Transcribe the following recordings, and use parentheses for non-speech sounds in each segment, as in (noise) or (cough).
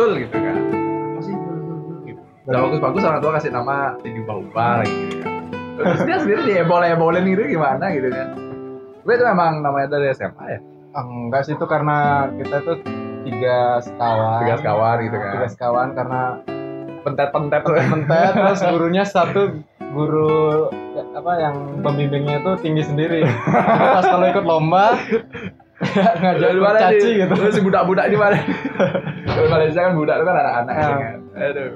Jul gitu kan. Apa sih Jul Jul Jul gitu. Udah bagus-bagus orang tua kasih nama diubah-ubah lagi gitu kan terus dia sendiri diebol-ebolin gitu gimana gitu kan. Tapi itu memang namanya dari SMA ya? Enggak sih itu karena kita tuh tiga sekawan. Tiga sekawan gitu kan. Tiga sekawan karena pentet-pentet. tuh mentet (laughs) terus gurunya satu guru apa yang pembimbingnya itu tinggi sendiri. Pas kalau ikut lomba (laughs) ngajak di mana caci gitu Terus si budak-budak di mana? Kalau Malaysia kan budak itu kan anak-anak Ya. kan. Aduh.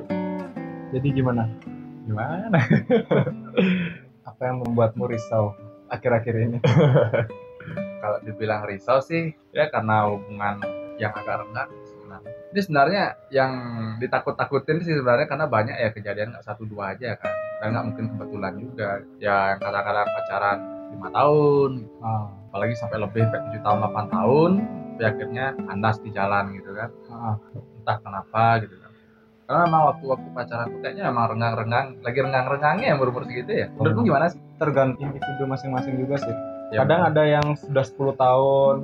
jadi gimana Gimana? (laughs) apa yang membuatmu risau akhir-akhir ini (laughs) Kalau dibilang risau sih ya karena hubungan yang agak renggang sebenarnya. Ini sebenarnya yang ditakut-takutin sih sebenarnya karena banyak ya kejadian nggak satu dua aja kan. Dan nggak mungkin kebetulan juga. Ya yang kadang-kadang pacaran lima tahun, ah, apalagi sampai lebih sampai tujuh tahun 8 tahun, tapi akhirnya kandas di jalan gitu kan. ah. entah kenapa gitu kan. Karena memang waktu-waktu pacaran tuh kayaknya emang renggang-renggang lagi renggang-renggangnya yang berumur segitu ya. Menurutmu gimana sih? Tergantung individu masing-masing juga sih. Ya, kadang ada yang sudah 10 tahun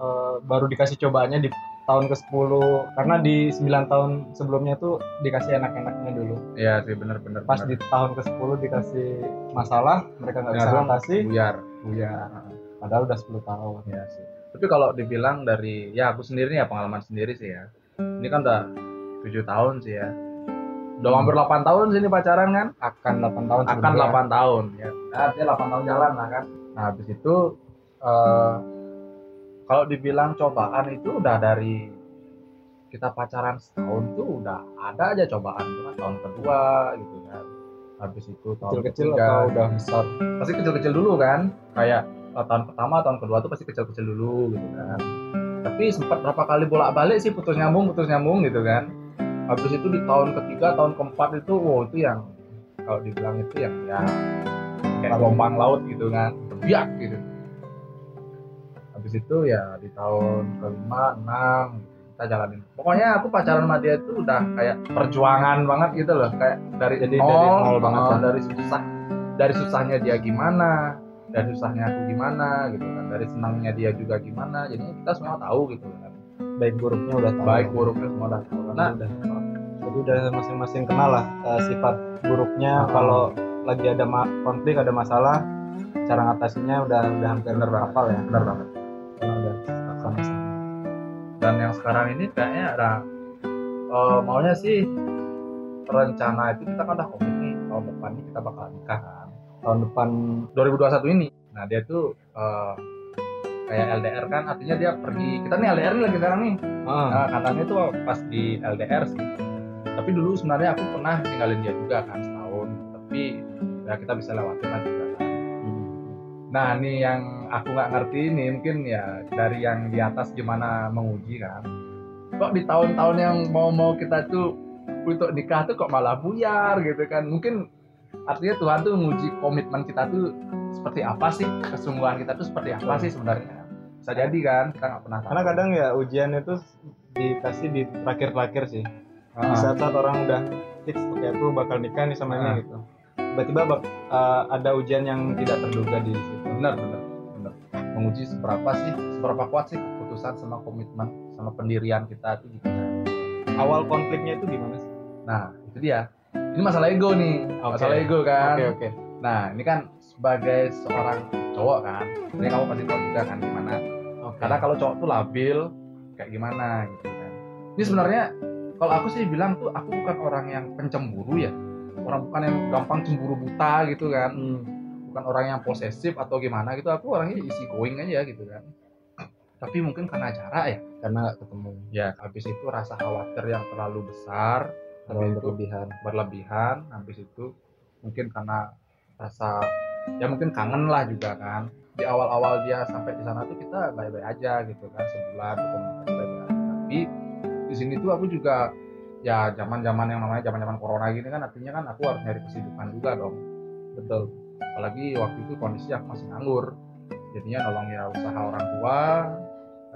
eh, baru dikasih cobaannya di tahun ke-10 karena di 9 tahun sebelumnya tuh dikasih enak-enaknya dulu. Iya sih bener-bener pas bener. di tahun ke-10 dikasih masalah mereka nggak bisa Langsung atasi. Buyar. Buyar padahal udah 10 tahun. Ya sih. Tapi kalau dibilang dari ya aku sendiri nih ya pengalaman sendiri sih ya. Ini kan udah tujuh tahun sih ya. Udah hampir 8 tahun sih ini pacaran kan? Akan 8 tahun akan sebenarnya. 8 tahun ya. Nah, artinya 8 tahun jalan lah kan. Nah habis itu eh, kalau dibilang cobaan itu udah dari kita pacaran setahun tuh udah ada aja cobaan itu kan tahun kedua gitu kan. Habis itu tahun kecil-kecil ketiga, atau udah besar? Pasti kecil-kecil dulu kan. Kayak tahun pertama tahun kedua tuh pasti kecil-kecil dulu gitu kan. Tapi sempat berapa kali bolak-balik sih putus nyambung putus nyambung gitu kan. Habis itu di tahun ketiga tahun keempat itu wow itu yang kalau dibilang itu yang ya kayak gelombang laut gitu kan. biak gitu. Habis itu ya di tahun kelima enam kita jalanin. Pokoknya aku pacaran sama dia itu udah kayak perjuangan banget gitu loh. Kayak dari Jadi nol, dari nol banget oh, ya. dari susah dari susahnya dia gimana dari susahnya aku gimana gitu kan. Dari senangnya dia juga gimana jadi kita semua tahu gitu kan. Baik buruknya udah tahu. Baik buruknya semua udah tahu. Nah udah jadi udah masing-masing kenal lah eh, sifat buruknya. Oh. kalau lagi ada ma- konflik ada masalah cara ngatasinya udah udah hampir Bener banget. hafal ya. Benar banget. Karena udah sama-sama dan yang sekarang ini kayaknya ada eh, maunya sih rencana itu kita kan udah komit nih tahun depan ini kita bakal nikah kan tahun depan 2021 ini. Nah dia tuh eh, kayak LDR kan artinya dia pergi. Kita nih LDR nih lagi sekarang nih. Ah, nah, katanya tuh pas di LDR sih. Tapi dulu sebenarnya aku pernah tinggalin dia juga kan setahun. Tapi ya kita bisa lewatin lah juga kan. Nah, ini yang aku nggak ngerti ini mungkin ya dari yang di atas gimana menguji kan. Kok di tahun-tahun yang mau-mau kita tuh untuk nikah tuh kok malah buyar gitu kan. Mungkin artinya Tuhan tuh menguji komitmen kita tuh seperti apa sih, kesungguhan kita tuh seperti apa sih sebenarnya. Bisa jadi kan, kita nggak pernah tahu. karena kadang ya ujian itu dikasih di terakhir-terakhir sih Ah, di saat-saat orang udah fix oke aku bakal nikah nih sama Ah. ini gitu tiba-tiba eh, ada ujian yang tidak terduga di situ benar, benar, benar. Menguji seberapa sih, seberapa kuat sih keputusan sama komitmen sama pendirian kita tuh gitu awal konfliknya itu gimana sih Nah, itu dia. Ini masalah ego nih, Oke. masalah ego kan. oke oke Nah, ini kan sebagai seorang cowok kan, ini kamu pasti tahu juga kan gimana. oke Karena kalau cowok tuh labil, kayak gimana gitu kan. Ini sebenarnya kalau aku sih bilang tuh aku bukan orang yang pencemburu ya. Orang bukan yang gampang cemburu buta gitu kan. Hmm. Bukan orang yang posesif atau gimana gitu. Aku orangnya easy going aja gitu kan. Tapi mungkin karena jarak ya. karena nggak ketemu Ya, habis itu rasa khawatir yang terlalu besar, terlalu berlebihan. Berlebihan habis itu mungkin karena rasa ya mungkin kangen lah juga kan. Di awal-awal dia sampai di sana tuh kita baik-baik aja gitu kan sebulan komunikasi baik-baik tapi di sini tuh aku juga ya zaman-zaman yang namanya zaman-zaman corona gini kan artinya kan aku harus nyari kesibukan juga dong. Betul. Apalagi waktu itu kondisi aku masih nganggur. Jadinya nolong ya usaha orang tua.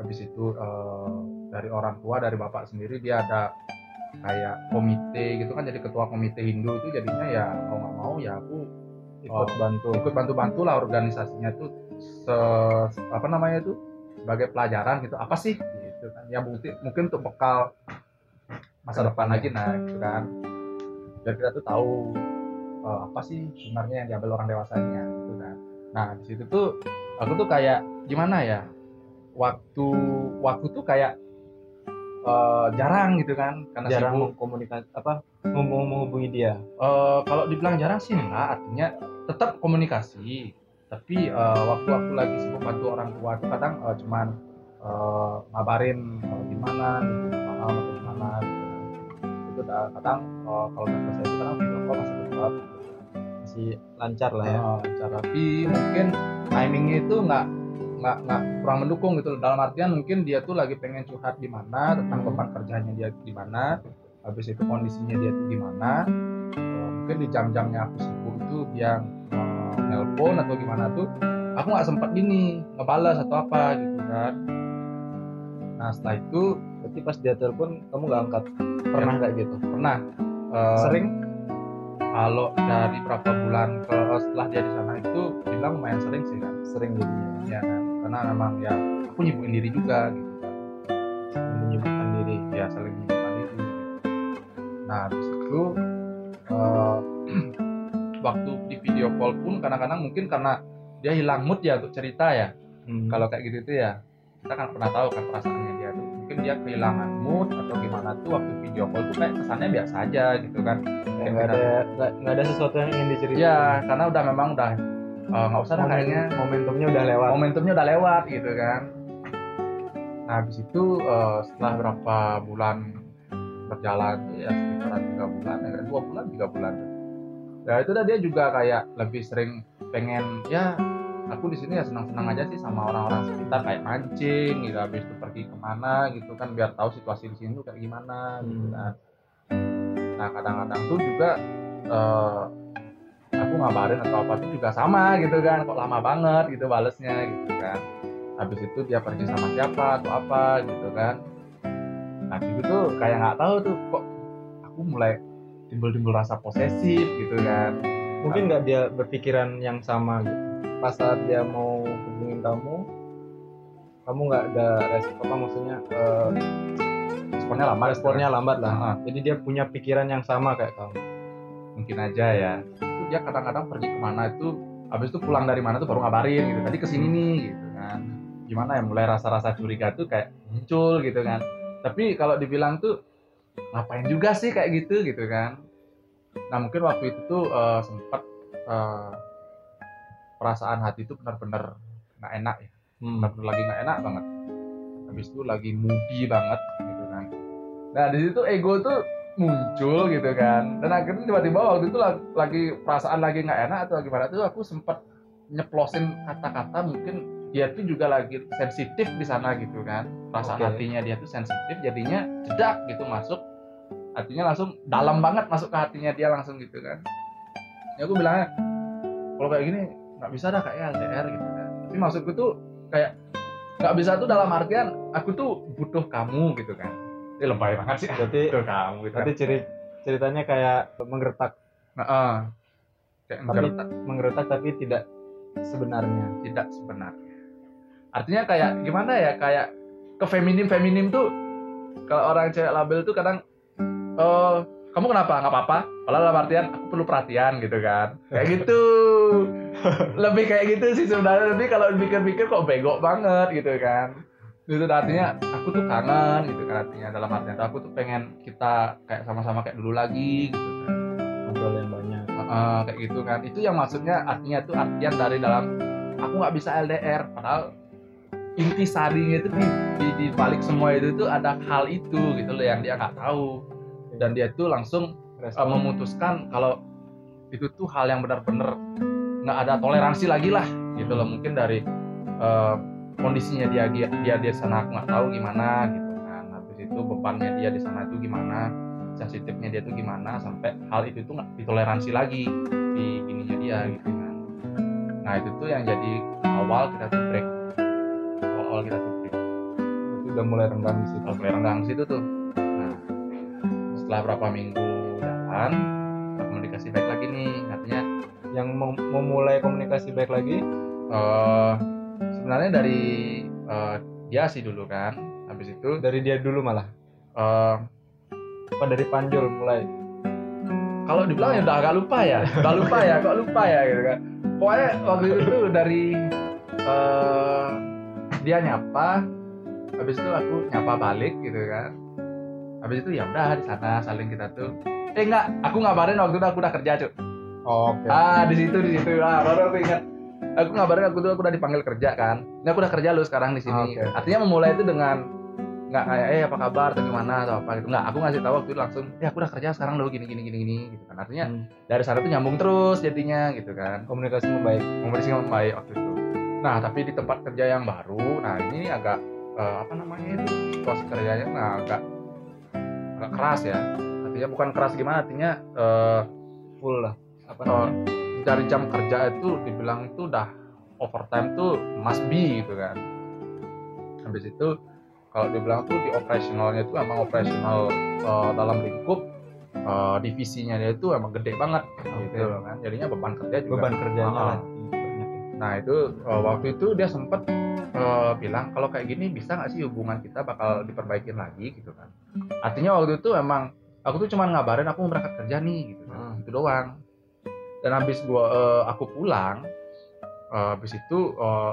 Habis itu eh, dari orang tua dari bapak sendiri dia ada kayak komite gitu kan jadi ketua komite Hindu itu jadinya ya mau nggak mau ya aku ikut Oh. bantu ikut bantu-bantu lah organisasinya tuh se, apa namanya itu sebagai pelajaran gitu apa sih? Gitu kan. Ya mungkin mungkin untuk bekal masa depan lagi nah gitu kan. Biar kita tuh tahu eh, apa sih sebenarnya yang diambil orang dewasanya gitu kan. Nah di situ tuh aku tuh kayak gimana ya waktu waktu tuh kayak eh, jarang gitu kan karena jarang sibuk. komunikasi apa ngomong menghubungi dia. Eh, kalau dibilang jarang sih enggak. Artinya tetap komunikasi. Tapi eh, waktu aku lagi sibuk bantu orang tua tuh kadang eh, cuman eh, ngabarin eh, gimana gitu malam atau gimana gitu. itu kadang eh, kalau nggak selesai itu kadang video call masih tetap masih lancar lah ya. Eh, lancar. Tapi mungkin timingnya itu nggak nggak nggak kurang mendukung gitu dalam artian mungkin dia tuh lagi pengen curhat gimana tentang beban kerjanya dia gimana habis itu kondisinya dia tuh gimana Eh, mungkin di jam-jamnya aku sibuk itu dia eh, nelpon atau gimana tuh aku nggak sempet gini ngebalas atau apa gitu kan. Nah setelah itu berarti pas dia telepon kamu nggak angkat? Pernah nggak gitu pernah. Eh, sering? kalau dari berapa bulan ke setelah dia di sana itu bilang lumayan sering sih kan. Sering jadinya. Ya karena memang ya aku nyibukin diri juga gitu kan. Menyibukkan diri ya saling menyibukkan diri gitu. nah habis itu eh, (clears throat) waktu di video call pun kadang-kadang mungkin karena dia hilang mood ya untuk cerita ya. Hmm. kalau kayak gitu tuh ya kita kan pernah tahu kan perasaannya dia tuh. Mungkin dia kehilangan mood atau gimana tuh waktu video call tuh kayak kesannya biasa aja gitu kan. Kayak nggak ada nggak ada sesuatu yang ingin diceritain ya karena udah memang udah eh, nggak usah dah kayaknya momentumnya udah lewat. momentumnya udah lewat gitu kan. Nah habis itu eh, setelah berapa bulan berjalan ya sekitaran tiga bulan ya dua bulan tiga bulan. Ya itu dah dia juga kayak lebih sering pengen ya aku di sini ya senang-senang aja sih sama orang-orang sekitar kayak mancing gitu. Habis itu pergi ke mana gitu kan biar tahu situasi di sini tuh kayak gimana gitu Hmm. kan. Nah kadang-kadang tuh juga eh, aku ngabarin atau apa tuh juga sama gitu kan kok lama banget gitu balesnya gitu kan. Habis itu dia pergi sama siapa atau apa gitu kan. Nah gitu tuh kayak nggak tahu tuh kok aku mulai timbul-timbul rasa posesif gitu kan. Mungkin nggak dia berpikiran yang sama gitu. Pas saat dia mau hubungin kamu kamu nggak ada respon apa maksudnya eh, responnya lama responnya lambat lah. Ah, jadi dia punya pikiran yang sama kayak kamu. Mungkin aja ya. itu dia kadang-kadang pergi ke mana itu habis itu pulang dari mana tuh baru ngabarin gitu. Tadi ke sini nih gitu kan. Gimana ya mulai rasa-rasa curiga tuh kayak muncul gitu kan. Tapi kalau dibilang tuh ngapain juga sih kayak gitu gitu kan. Nah mungkin waktu itu tuh eh, sempat eh, perasaan hati itu benar-benar nggak enak ya. Hmm. benar-benar lagi nggak enak banget. Habis itu lagi moody banget gitu kan. Nah di situ ego tuh muncul gitu kan. Dan akhirnya tiba-tiba waktu itu la- lagi perasaan lagi nggak enak atau gimana tuh aku sempat nyeplosin kata-kata mungkin dia tuh juga lagi sensitif di sana gitu kan. Perasaan Oke. hatinya dia tuh sensitif jadinya jedak gitu masuk. Artinya langsung dalam banget masuk ke hatinya dia langsung gitu kan. Ya aku bilangnya kalau kayak gini nggak bisa dah kayak LDR gitu kan. Tapi maksudku tuh kayak nggak bisa tuh dalam artian aku tuh butuh kamu gitu kan ini lebay banget sih. Berarti butuh kamu gitu berarti ciri ceritanya kayak menggertak. Nah, eh, kayak tapi menggertak. menggertak tapi tidak sebenarnya. Tidak sebenarnya. Artinya kayak gimana ya? Kayak ke feminim feminim tuh kalau orang cewek label tuh kadang eh kamu kenapa? Nggak apa-apa. Kalau dalam artian aku perlu perhatian gitu kan. Kayak gitu. (laughs) Lebih kayak gitu sih sebenarnya. Tapi kalau pikir-pikir kok bego banget gitu kan itu artinya aku tuh kangen gitu kan artinya dalam artian tuh aku tuh pengen kita kayak sama-sama kayak dulu lagi gitu kan. Ngobrol yang banyak. Heeh, kayak gitu kan. Itu yang maksudnya artinya tuh artian dari dalam aku nggak bisa LDR padahal inti sarinya itu di, di, di balik semua itu tuh ada hal itu gitu loh yang dia nggak tahu. Dan dia tuh langsung uh, memutuskan kalau itu tuh hal yang benar-benar nggak ada toleransi lagi lah gitu loh. Mungkin dari uh, kondisinya dia dia dia di sana aku nggak tahu gimana gitu kan. Habis itu bebannya dia di sana itu gimana sensitifnya dia tuh gimana sampai hal itu tuh nggak ditoleransi lagi di ininya dia gitu kan. Nah itu tuh yang jadi awal kita tuh break. Awal awal kita tuh break. Itu udah mulai renggang di situ. Mulai renggang di situ tuh. Nah setelah berapa minggu jalan komunikasi baik lagi nih artinya yang mem- memulai komunikasi baik lagi? Eh sebenarnya dari eh, dia sih dulu kan habis itu dari dia dulu malah? Eh apa dari Panjul mulai? kalau dibilang ya udah agak lupa ya (laughs) udah lupa ya kok lupa ya gitu kan. Pokoknya waktu itu dari eh, dia nyapa habis itu aku nyapa balik gitu kan. Habis itu ya udah di sana saling kita tuh. Eh enggak aku ngabarin waktu itu aku udah kerja cuy oh, oke. Ah di situ di situ. Ah baru aku ingat aku ngabarin aku tuh aku udah dipanggil kerja kan. Ini aku udah kerja lu sekarang di sini. Oke. artinya memulai itu dengan nggak kayak eh apa kabar? Atau gimana? Atau apa? Gitu. Nggak aku ngasih tahu waktu itu langsung ya aku udah kerja sekarang lo gini gini gini gini gitu kan. Artinya Hmm. dari sana tuh nyambung terus jadinya gitu kan. Komunikasi membaik. Komunikasi membaik waktu itu. Nah tapi di tempat kerja yang baru nah ini agak eh, apa namanya itu situasi kerjanya nah, agak agak keras ya. Artinya bukan keras gimana artinya eh, full lah. Apa Oh, namanya dari jam kerja itu dibilang itu udah overtime tuh must be gitu kan. Habis itu kalau dibilang tuh di operasionalnya itu emang operasional eh, dalam lingkup eh, divisinya dia itu emang gede banget gitu kan. Jadinya beban kerja juga. Beban kerjanya ya. nah itu eh, waktu itu dia sempet eh, bilang kalau kayak gini bisa nggak sih hubungan kita bakal diperbaikin lagi gitu kan. Artinya waktu itu emang aku tuh cuman ngabarin aku mau berangkat kerja nih gitu kan. Hmm. itu doang dan habis gua eh, aku pulang eh, habis itu eh,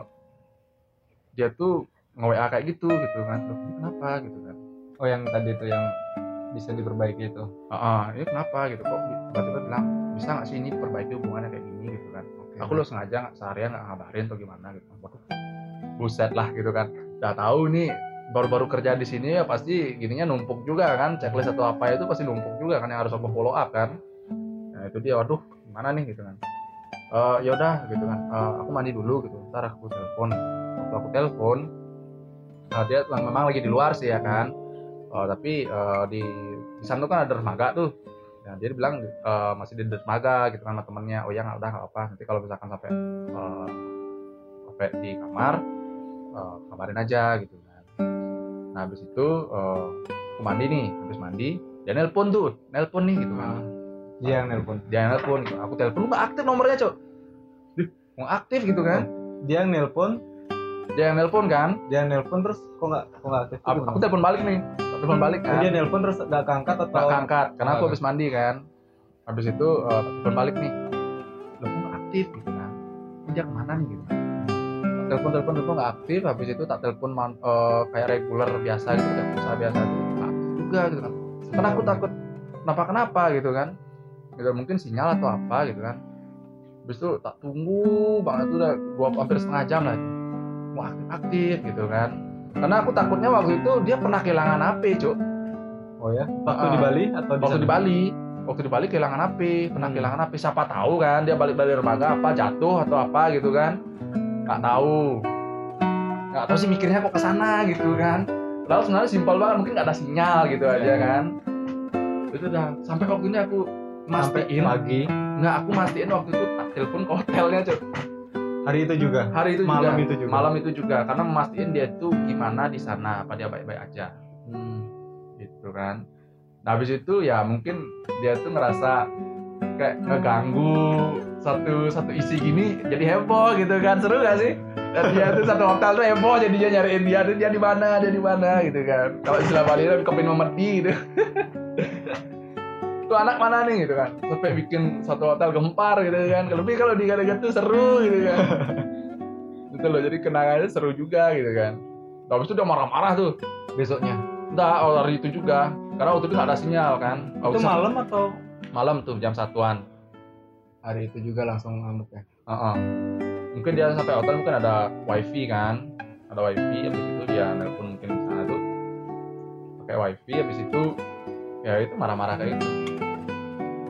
dia tuh nge-WA kayak gitu gitu kan. Ini kenapa? Gitu kan. Oh yang tadi itu yang bisa diperbaiki itu? Ah ah, ini kenapa? Gitu. Kok tiba-tiba bilang bisa nggak sih ini perbaiki hubungannya kayak gini? Gitu kan. Aku lo sengaja nggak seharian nggak ngabarin atau gimana gitu. Waduh, buset lah gitu kan. Udah tahu nih baru-baru kerja di sini ya pasti gininya numpuk juga kan. Checklist atau apa itu pasti numpuk juga kan yang harus aku follow up kan. Nah itu dia waduh gimana nih gitu kan Eh ya udah gitu kan Eh, aku mandi dulu gitu ntar aku telepon waktu aku telepon eh, dia memang lagi di luar sih ya kan Eh, tapi eh, di di sana tuh kan ada dermaga tuh Nah, dia bilang eh, masih di dermaga gitu kan sama temennya. Oh ya nggak udah nggak apa. Nanti kalau misalkan sampai eh, sampai di kamar eh, kabarin aja gitu kan. Nah habis itu eh, aku mandi nih, habis mandi dia nelpon tuh, nelpon nih gitu kan. Dia yang nelpon. Dia nelpon, gitu. aku telepon nggak aktif nomornya cok. Mau aktif gitu kan? dia yang nelpon. Dia yang nelpon kan? dia yang nelpon terus kok nggak kok nggak aktif Aku, aku telepon balik nih, telepon balik kan. dia nelpon terus nggak keangkat atau nggak keangkat karena aku habis mandi kan. Habis itu eh, telepon balik nih. Nggak aktif? gitu kan. Dia ke mana nih? gitu. Telepon telepon telepon nggak aktif. Habis itu tak telepon eh, kayak reguler biasa gitu kayak biasa. Itu nggak aktif juga gitu kan. Karena aku takut kenapa kenapa? gitu kan gitu mungkin sinyal atau apa gitu kan. Habis itu tak tunggu banget tuh udah dua hampir setengah jam lah itu. mau aktif aktif gitu kan. Karena aku takutnya waktu itu dia pernah kehilangan HP cuk. Oh ya? Waktu Ah. di Bali atau di waktu sana? di Bali. Waktu di Bali kehilangan HP pernah Hmm. kehilangan HP siapa tahu kan dia balik dari dermaga apa jatuh atau apa gitu kan. Nggak tahu. Nggak tahu sih mikirnya kok ke sana gitu kan. Lalu sebenarnya simpel banget mungkin nggak ada sinyal gitu aja Ya. kan. Itu udah sampai waktu ini aku mastiin. pagi nggak aku mastiin waktu itu tak telepon ke hotelnya Cuk. hari itu juga? Hari itu Malam juga. itu juga. malam itu juga. Karena memastiin dia itu gimana di sana apa dia baik-baik aja. Hmm. gitu kan. Nah habis itu ya mungkin dia tuh ngerasa kayak ngeganggu satu satu isi gini jadi heboh gitu kan. Seru gak sih? Dan dia tuh satu hotel tuh heboh jadi dia nyariin dia. Tuh dia di mana? Dia di mana? Gitu kan. Kalau istilah Bali itu kepin memedi gitu tuh anak mana nih gitu kan sampai bikin satu hotel gempar gitu kan lebih kalau di Gadagat tuh seru gitu kan (laughs) gitu loh jadi kenangannya seru juga gitu kan Nah, habis itu dia marah-marah tuh besoknya Enggak, oh, hari itu juga. Karena waktu itu nggak ada sinyal kan. Oh, itu malam atau Malam tuh jam satuan. hari itu juga langsung ngamuk ya Heeh. Mungkin dia sampai hotel mungkin ada wifi kan. Ada wifi, habis itu dia nelpon mungkin di sana tuh pakai wifi, habis itu ya itu marah-marah kayak gitu.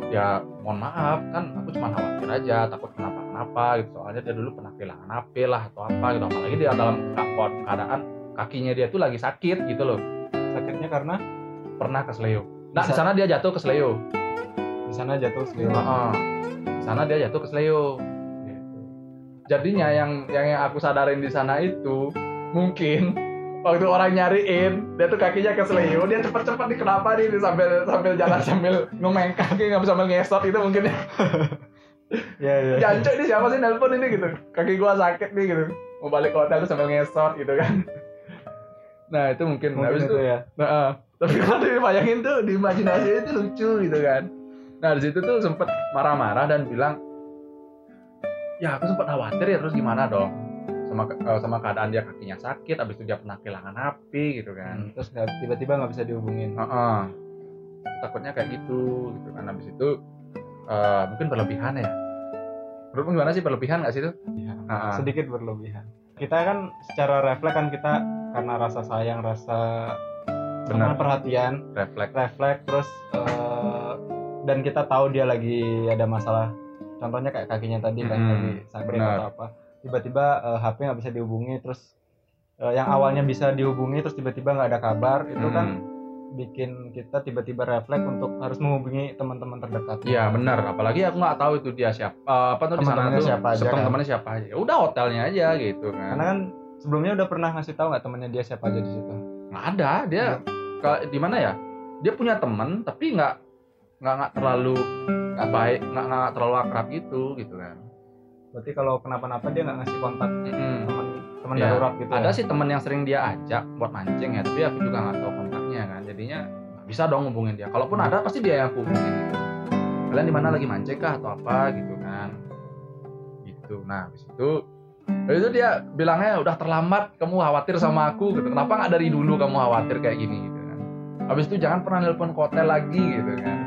Ya mohon maaf kan, aku cuma khawatir aja, takut kenapa-kenapa gitu. Soalnya dia dulu pernah kehilangan HP lah atau apa gitu. Apalagi dia dalam ke- keadaan kakinya dia tuh lagi sakit gitu loh. sakitnya karena Pernah ke Sleo. Nah, di sana dia jatuh ke Sleo. di sana jatuh selio Heeh. Di sana dia jatuh ke Sleo. Gitu. Jadinya yang, yang yang aku sadarin di sana itu mungkin waktu orang nyariin dia tuh kakinya ke Sleo, dia cepet-cepet nih kenapa nih sambil sambil jalan sambil ngomeng kaki nggak sambil ngesot itu mungkin ya. (laughs) ya ya Jancok ini siapa sih nelpon ini gitu. Kaki gua sakit nih gitu. Mau balik ke hotel tuh sambil ngesot gitu kan. Nah, itu mungkin, mungkin habis itu itu ya Nah, eh, tapi (laughs) kalau dibayangin tuh di imajinasi itu lucu gitu kan nah di situ tuh sempet marah-marah dan bilang ya aku sempet khawatir ya terus gimana dong sama eh, sama keadaan dia kakinya sakit abis itu dia pernah kehilangan api gitu kan. Terus nggak tiba-tiba nggak bisa dihubungin. Heeh. takutnya kayak gitu gitu kan. Habis itu eh, mungkin berlebihan ya. Menurutmu gimana sih? Berlebihan nggak sih itu Iya, Ah. sedikit berlebihan. Kita kan secara refleks kan kita karena rasa sayang rasa Benar. perhatian refleks. refleks terus eh, dan kita tahu dia lagi ada masalah. Contohnya kayak kakinya tadi kan Mm-mm, lagi sakit atau apa tiba-tiba eh, HP nggak bisa dihubungi terus eh, yang awalnya bisa dihubungi terus tiba-tiba nggak ada kabar itu Hmm. kan bikin kita tiba-tiba refleks untuk harus menghubungi teman-teman terdekat Iya benar, apalagi aku nggak tahu itu dia siapa, eh, apa tuh di sana Teman-temannya tuh siapa aja, kan? teman-temannya siapa aja. Ya Udah hotelnya aja gitu kan. karena kan sebelumnya udah pernah ngasih tahu nggak temannya dia siapa aja di situ nggak ada dia ke- di mana ya? Dia punya teman tapi nggak nggak nggak terlalu nggak baik, nggak nggak terlalu akrab gitu gitu kan. Berarti kalau kenapa-napa dia nggak ngasih kontak Mm-mm. teman teman Ya, darurat gitu Ada ya? sih teman yang sering dia ajak buat mancing ya, tapi aku juga nggak tahu kontaknya kan. Jadinya bisa dong hubungin dia. Kalaupun ada pasti dia yang aku hubungin gitu. Kalian di mana lagi mancing kah atau apa gitu kan? Gitu. Nah, habis itu Habis itu dia bilangnya udah terlambat, kamu khawatir sama aku gitu. Kenapa nggak dari dulu kamu khawatir kayak gini gitu kan? Habis itu jangan pernah nelpon ke hotel lagi gitu kan.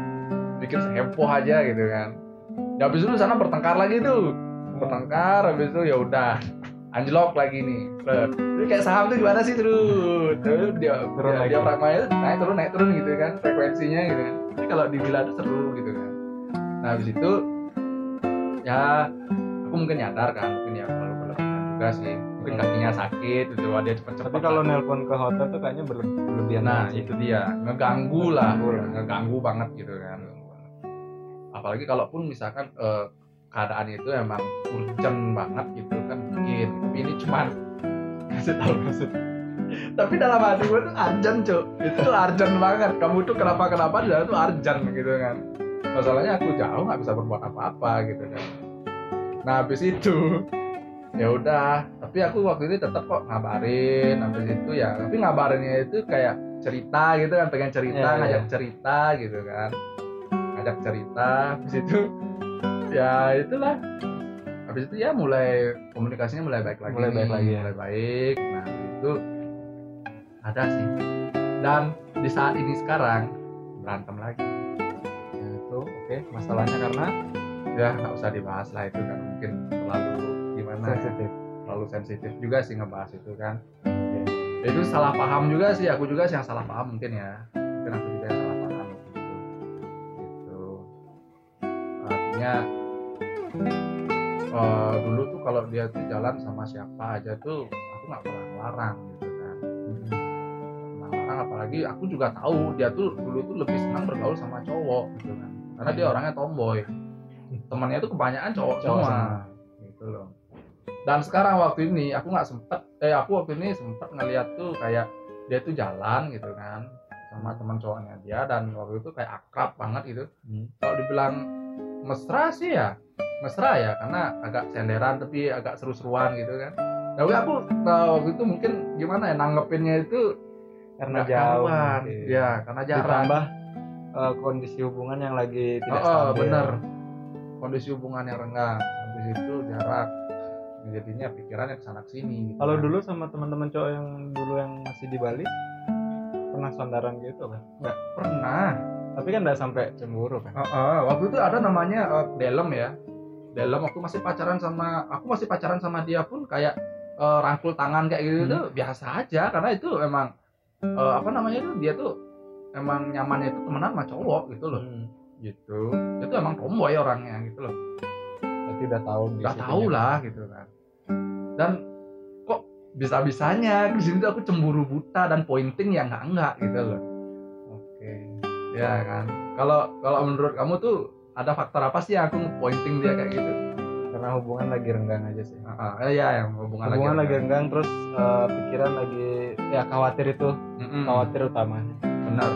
Bikin heboh aja gitu kan. Ya habis itu sana bertengkar lagi tuh. Bertengkar habis itu ya udah. Anjlok lagi nih. Ini kayak saham tuh gimana sih terus? Terus dia Turun dia, dia fragmennya naik turun naik turun gitu kan frekuensinya gitu kan. Tapi kalau di villa tuh seru gitu kan. Nah habis itu ya aku mungkin nyadar kan mungkin ya terlalu berlebihan juga sih. Mungkin kakinya sakit gitu dia cepet cepet tapi kalau nelpon ke hotel tuh kayaknya berle- berlebihan nah itu dia. Ngeganggu lah. Ngeganggu. Banget gitu kan. Apalagi kalaupun misalkan eh, keadaan itu emang urgent banget gitu kan mungkin. Tapi ini cuman kasih tahu maksud. Tapi dalam hati gue tuh urgent cuk. Itu urgent banget. Kamu tuh kenapa kenapa di dalam tuh urgent gitu kan. Masalahnya aku jauh nggak bisa berbuat apa-apa gitu kan. Nah habis itu ya udah. Tapi aku waktu itu tetap kok ngabarin. Habis itu ya tapi ngabarinnya itu kayak cerita gitu kan. Pengen cerita Iya, iya. ngajak cerita gitu kan. Ngajak cerita. Habis itu ya itulah. Habis itu ya mulai komunikasinya mulai baik lagi. Mulai baik lagi ya. mulai baik. Nah itu ada sih. Dan di saat ini sekarang berantem lagi. Ya, itu oke masalahnya karena ya nggak usah dibahas lah itu kan mungkin terlalu gimana ya, sensitif. Terlalu sensitif juga sih ngebahas itu kan. Ya, itu salah paham juga sih aku juga sih yang salah paham mungkin ya. Mungkin aku juga yang salah eh, dulu tuh kalau dia tuh jalan sama siapa aja tuh aku nggak pernah larang gitu kan. Nggak larang apalagi aku juga tahu dia tuh dulu tuh lebih senang bergaul sama cowok gitu kan. Karena dia orangnya tomboy. Temannya tuh kebanyakan cowok, Cowok gitu loh. Dan sekarang waktu ini aku nggak sempet eh aku waktu ini sempet ngeliat tuh kayak dia tuh jalan gitu kan sama teman cowoknya dia dan waktu itu kayak akrab banget gitu. Hmm. kalau dibilang mesra sih ya mesra ya karena agak senderan tapi agak seru-seruan gitu kan. Tapi aku nah, waktu itu mungkin gimana ya nanggepinnya itu karena nggak jauh ya karena jarang. Ditambah eh, kondisi hubungan yang lagi oh, tidak oh, stabil. bener. Kondisi hubungan yang renggang habis itu jarak. Jadinya pikirannya ke sana ke sini gitu kalau kan. dulu sama teman-teman cowok yang dulu yang masih di Bali pernah sandaran gitu kan? Enggak pernah. Tapi kan nggak sampai cemburu kan? Oh, oh, waktu itu ada namanya eh, Delem ya. Delem waktu masih pacaran sama aku masih pacaran sama dia pun kayak eh, rangkul tangan kayak gitu Hmm. tuh biasa aja karena itu emang eh, apa namanya itu dia tuh emang nyamannya itu temenan sama cowok gitu loh. Hmm. Gitu. Itu emang tomboy orangnya gitu loh. berarti udah tahu situnya. tahu lah gitu kan. Dan kok bisa-bisanya di sini tuh aku cemburu buta dan pointing ya enggak enggak gitu loh. oke Ya kan. Kalau kalau menurut kamu tuh ada faktor apa sih yang aku pointing dia kayak gitu? karena hubungan lagi renggang aja sih Ah, ah, iya yang hubungan, hubungan lagi lagi. renggang terus eh, pikiran lagi ya khawatir itu Mm-mm. khawatir utamanya Benar.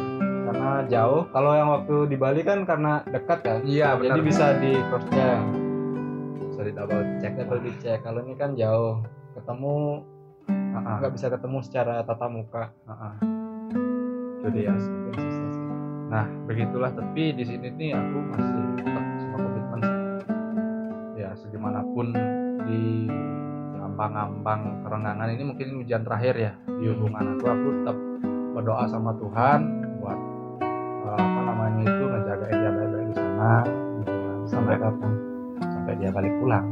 karena jauh kalau yang waktu di Bali kan karena dekat kan Iya benar. jadi bisa di cross check bisa di double check. double dicek kalau ini kan jauh ketemu Ah, ah, nggak bisa ketemu secara tatap muka ah. itu dia mungkin sih nah begitulah. Tapi di sini nih aku masih tetap sama komitmen ya segimanapun di ambang-ambang kerenggangan ini mungkin ujian terakhir ya. Di hubungan aku aku tetap berdoa sama Tuhan buat eh, apa namanya itu ngejaga dia baik-baik di sana sampai kapan sampai dia balik pulang